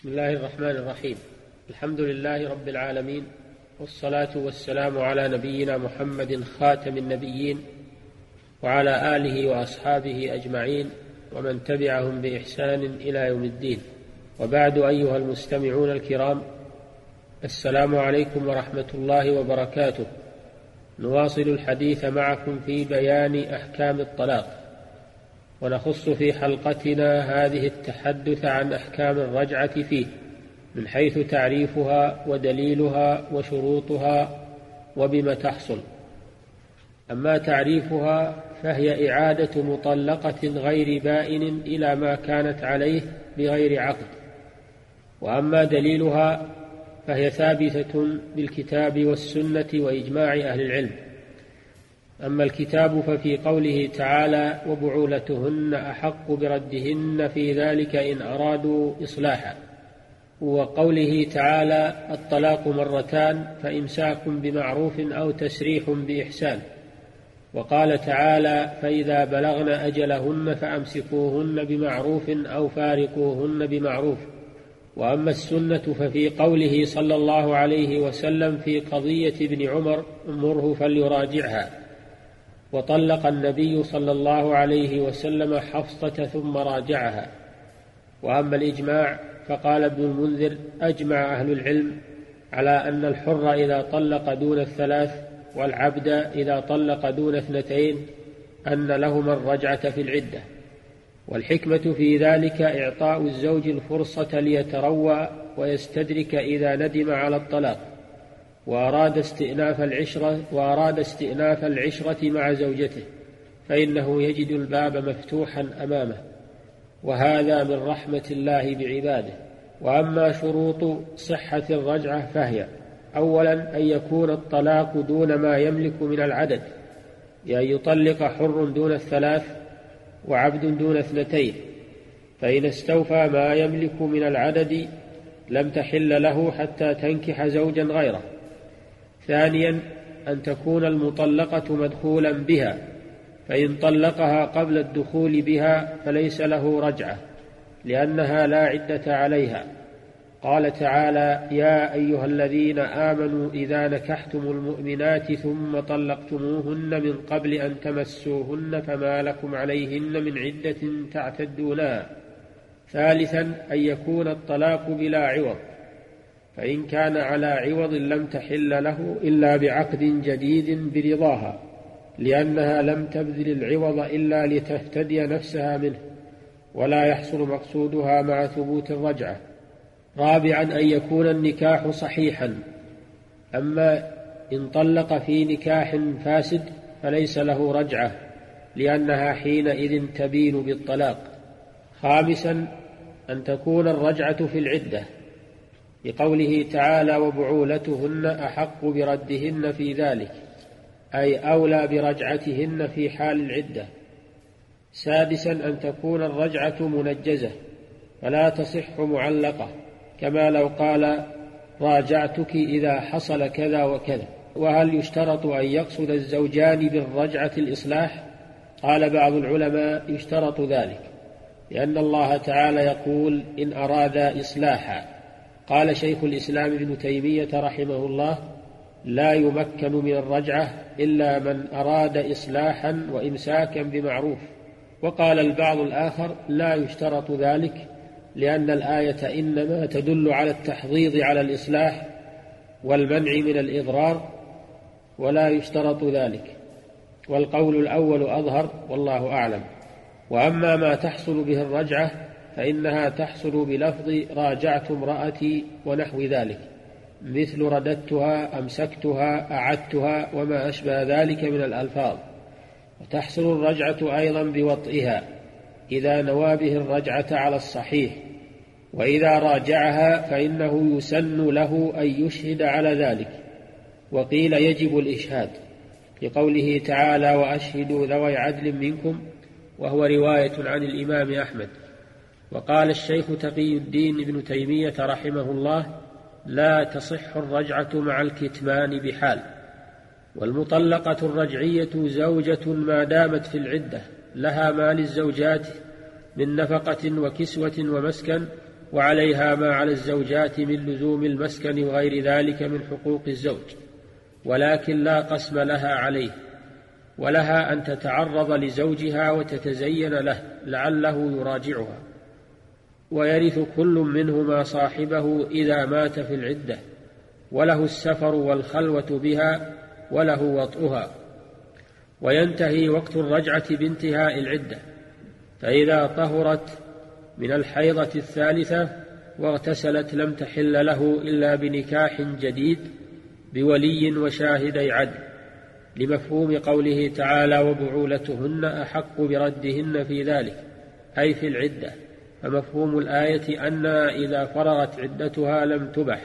بسم الله الرحمن الرحيم. الحمد لله رب العالمين والصلاة والسلام على نبينا محمد خاتم النبيين وعلى آله وأصحابه أجمعين ومن تبعهم بإحسان إلى يوم الدين. وبعد أيها المستمعون الكرام السلام عليكم ورحمة الله وبركاته. نواصل الحديث معكم في بيان أحكام الطلاق. ونخص في حلقتنا هذه التحدث عن أحكام الرجعة فيه من حيث تعريفها ودليلها وشروطها وبم تحصل. أما تعريفها فهي إعادة مطلقة غير بائن إلى ما كانت عليه بغير عقد. وأما دليلها فهي ثابتة بالكتاب والسنة وإجماع أهل العلم. أما الكتاب ففي قوله تعالى وبعولتهن أحق بردهن في ذلك إن أرادوا إصلاحا. وقوله تعالى الطلاق مرتان فإمساك بمعروف أو تسريح بإحسان. وقال تعالى فإذا بلغن أجلهن فأمسكوهن بمعروف أو فارقوهن بمعروف. وأما السنة ففي قوله صلى الله عليه وسلم في قضية ابن عمر مره فليراجعها. وطلق النبي صلى الله عليه وسلم حفصة ثم راجعها. وأما الإجماع فقال ابن المنذر أجمع أهل العلم على أن الحر إذا طلق دون الثلاث والعبد إذا طلق دون اثنتين أن لهما الرجعة في العدة. والحكمة في ذلك إعطاء الزوج الفرصة ليتروى ويستدرك إذا ندم على الطلاق. وأراد استئناف العشرة وأراد استئناف العشرة مع زوجته فإنه يجد الباب مفتوحا أمامه وهذا من رحمة الله بعباده. وأما شروط صحة الرجعة فهي أولا أن يكون الطلاق دون ما يملك من العدد بأن يطلق حر دون الثلاث وعبد دون اثنتين فإن استوفى ما يملك من العدد لم تحل له حتى تنكح زوجا غيره. ثانيا أن تكون المطلقة مدخولا بها فإن طلقها قبل الدخول بها فليس له رجعة لأنها لا عدة عليها. قال تعالى يا أيها الذين آمنوا إذا نكحتم المؤمنات ثم طلقتموهن من قبل أن تمسوهن فما لكم عليهن من عدة تعتدونها. ثالثا أن يكون الطلاق بلا عوض. فإن كان على عوض لم تحل له إلا بعقد جديد برضاها لأنها لم تبذل العوض إلا لتهتدي نفسها منه ولا يحصل مقصودها مع ثبوت الرجعة. رابعا أن يكون النكاح صحيحا. أما إن طلق في نكاح فاسد فليس له رجعة لأنها حينئذ تبين بالطلاق. خامسا أن تكون الرجعة في العدة. لقوله تعالى وبعولتهن أحق بردهن في ذلك أي أولى برجعتهن في حال العدة. سادسا أن تكون الرجعة منجزة فلا تصح معلقة كما لو قال راجعتك إذا حصل كذا وكذا. وهل يشترط أن يقصد الزوجان بالرجعة الإصلاح؟ قال بعض العلماء يشترط ذلك لأن الله تعالى يقول إن أرادا اصلاحا. قال شيخ الإسلام ابن تيمية رحمه الله لا يمكن من الرجعة إلا من أراد إصلاحا وإمساكا بمعروف وقال البعض الآخر لا يشترط ذلك لأن الآية إنما تدل على التحضيض على الإصلاح والمنع من الإضرار ولا يشترط ذلك والقول الأول أظهر والله أعلم. وأما ما تحصل به الرجعة فإنها تحصل بلفظ راجعت امرأتي ونحو ذلك مثل رددتها أمسكتها أعدتها وما أشبه ذلك من الألفاظ. وتحصل الرجعة أيضا بوطئها إذا نوى به الرجعة على الصحيح. وإذا راجعها فإنه يسن له أن يشهد على ذلك. وقيل يجب الإشهاد لقوله تعالى وأشهدوا ذوي عدل منكم. وهو رواية عن الإمام أحمد. وقال الشيخ تقي الدين ابن تيمية رحمه الله لا تصح الرجعة مع الكتمان بحال والمطلقة الرجعية زوجة ما دامت في العدة لها ما للزوجات من نفقة وكسوة ومسكن وعليها ما على الزوجات من لزوم المسكن وغير ذلك من حقوق الزوج ولكن لا قسم لها عليه ولها أن تتعرض لزوجها وتتزين له لعله يراجعها. ويرث كل منهما صاحبه إذا مات في العدة وله السفر والخلوة بها وله وطئها. وينتهي وقت الرجعة بانتهاء العدة فإذا طهرت من الحيضة الثالثة واغتسلت لم تحل له إلا بنكاح جديد بولي وشاهدي عدل لمفهوم قوله تعالى وبعولتهن أحق بردهن في ذلك أي في العدة. فمفهوم الآية انها إذا فرغت عدتها لم تبح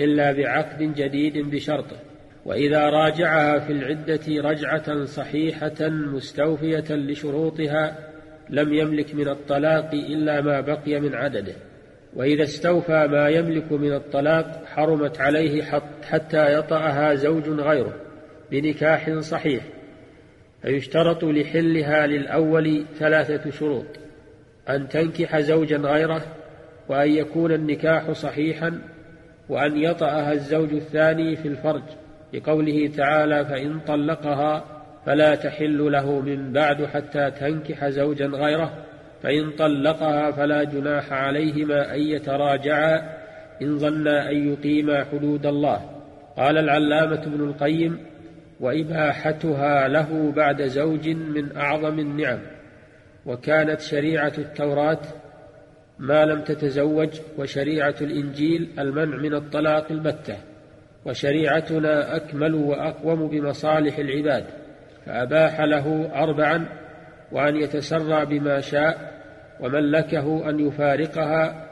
إلا بعقد جديد بشرطه وإذا راجعها في العدة رجعة صحيحة مستوفية لشروطها لم يملك من الطلاق إلا ما بقي من عدده وإذا استوفى ما يملك من الطلاق حرمت عليه حتى يطأها زوج غيره بنكاح صحيح فيشترط لحلها للأول ثلاثة شروط. أن تنكح زوجا غيره وأن يكون النكاح صحيحا وأن يطأها الزوج الثاني في الفرج لقوله تعالى فإن طلقها فلا تحل له من بعد حتى تنكح زوجا غيره فإن طلقها فلا جناح عليهما أن يتراجعا إن ظنا أن يقيما حدود الله. قال العلامة ابن القيم وإباحتها له بعد زوج من أعظم النعم. وكانت شريعة التوراة ما لم تتزوج وشريعة الإنجيل المنع من الطلاق البتة وشريعتنا أكمل وأقوم بمصالح العباد فأباح له أربعا وأن يتسرى بما شاء وملكه أن يفارقها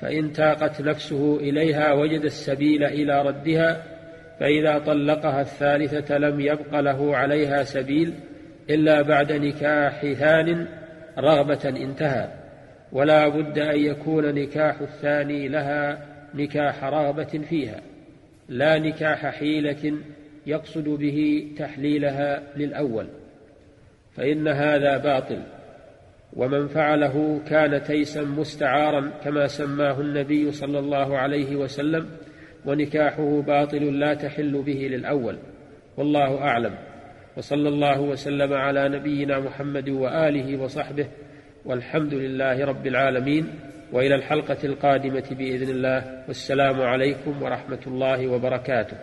فإن تاقت نفسه إليها وجد السبيل إلى ردها فإذا طلقها الثالثة لم يبق له عليها سبيل إلا بعد نكاح ثان رغبة انتهى. ولا بد أن يكون نكاح الثاني لها نكاح رغبة فيها. لا نكاح حيلة يقصد به تحليلها للأول. فإن هذا باطل. ومن فعله كان تيسا مستعارا كما سماه النبي صلى الله عليه وسلم ونكاحه باطل لا تحل به للأول. والله أعلم. وصلى الله وسلم على نبينا محمد وآله وصحبه والحمد لله رب العالمين وإلى الحلقة القادمة بإذن الله والسلام عليكم ورحمة الله وبركاته